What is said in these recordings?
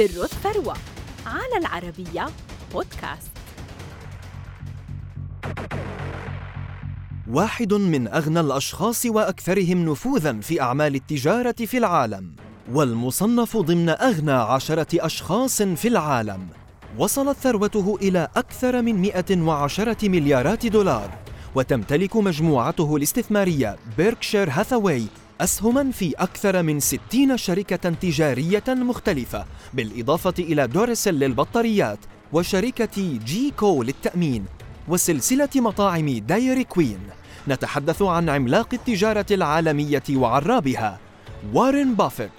سر الثروة على العربية بودكاست. واحد من أغنى الأشخاص وأكثرهم نفوذاً في أعمال التجارة في العالم والمصنف ضمن أغنى عشرة أشخاص في العالم. وصلت ثروته إلى أكثر من 110 مليارات دولار وتمتلك مجموعته الاستثمارية بيركشير هاثاواي أسهما في أكثر من 60 شركة تجارية مختلفة بالإضافة إلى دورسل للبطاريات وشركة جي كو للتأمين وسلسلة مطاعم دايري كوين نتحدث عن عملاق التجارة العالمية وعرابها وارن بافيت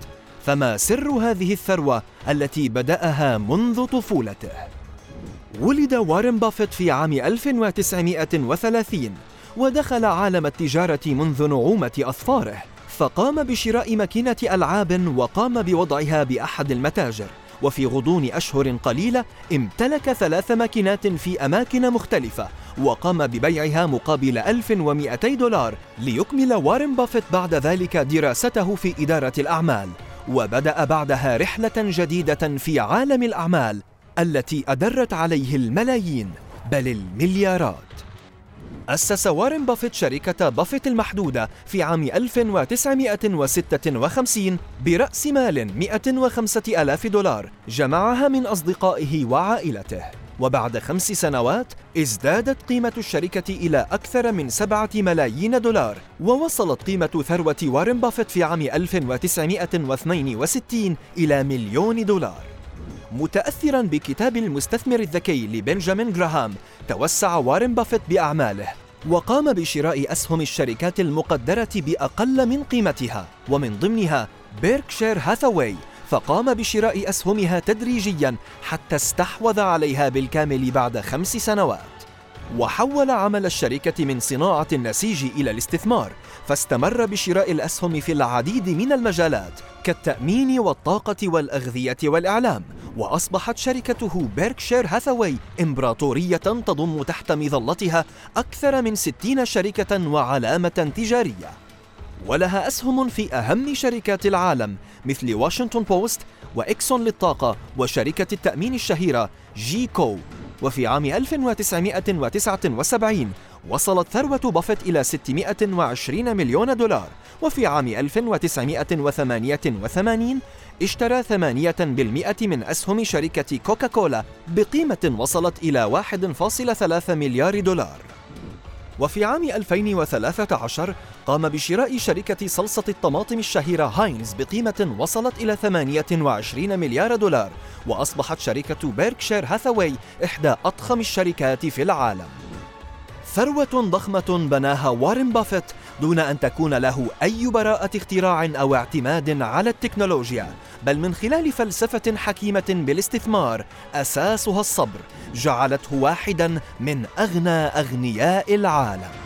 فما سر هذه الثروة التي بدأها منذ طفولته؟ ولد وارن بافيت في عام 1930 ودخل عالم التجارة منذ نعومة أظفاره. فقام بشراء ماكينة ألعاب وقام بوضعها بأحد المتاجر. وفي غضون أشهر قليلة امتلك ثلاث ماكينات في أماكن مختلفة وقام ببيعها مقابل 1200 دولار ليكمل وارن بافيت بعد ذلك دراسته في إدارة الأعمال. وبدأ بعدها رحلة جديدة في عالم الأعمال التي أدرت عليه الملايين بل المليارات. أسس وارن بافيت شركة بافيت المحدودة في عام 1956 برأس مال 105 ألاف دولار جمعها من أصدقائه وعائلته. وبعد خمس سنوات ازدادت قيمة الشركة إلى أكثر من سبعة ملايين دولار ووصلت قيمة ثروة وارن بافيت في عام 1962 إلى مليون دولار. متأثرا بكتاب المستثمر الذكي لبنجامين جراهام توسع وارن بافيت بأعماله وقام بشراء أسهم الشركات المقدرة بأقل من قيمتها ومن ضمنها بيركشير هاثاواي فقام بشراء أسهمها تدريجيا حتى استحوذ عليها بالكامل بعد خمس سنوات. وحول عمل الشركة من صناعة النسيج إلى الاستثمار فاستمر بشراء الأسهم في العديد من المجالات كالتأمين والطاقة والأغذية والإعلام. وأصبحت شركته بيركشير هاثاواي إمبراطورية تضم تحت مظلتها أكثر من ستين شركة وعلامة تجارية. ولها أسهم في أهم شركات العالم مثل واشنطن بوست وإكسون للطاقة وشركة التأمين الشهيرة جي كو وفي عام 1979 وصلت ثروة بافيت إلى 620 مليون دولار. وفي عام 1988 اشترى 8% من أسهم شركة كوكاكولا بقيمة وصلت إلى 1.3 مليار دولار. وفي عام 2013 قام بشراء شركة صلصة الطماطم الشهيرة هاينز بقيمة وصلت إلى 28 مليار دولار وأصبحت شركة بيركشير هاثاواي إحدى أضخم الشركات في العالم. ثروة ضخمة بناها وارن بافيت دون أن تكون له أي براءة اختراع أو اعتماد على التكنولوجيا بل من خلال فلسفة حكيمة بالاستثمار أساسها الصبر جعلته واحدا من أغنى أغنياء العالم.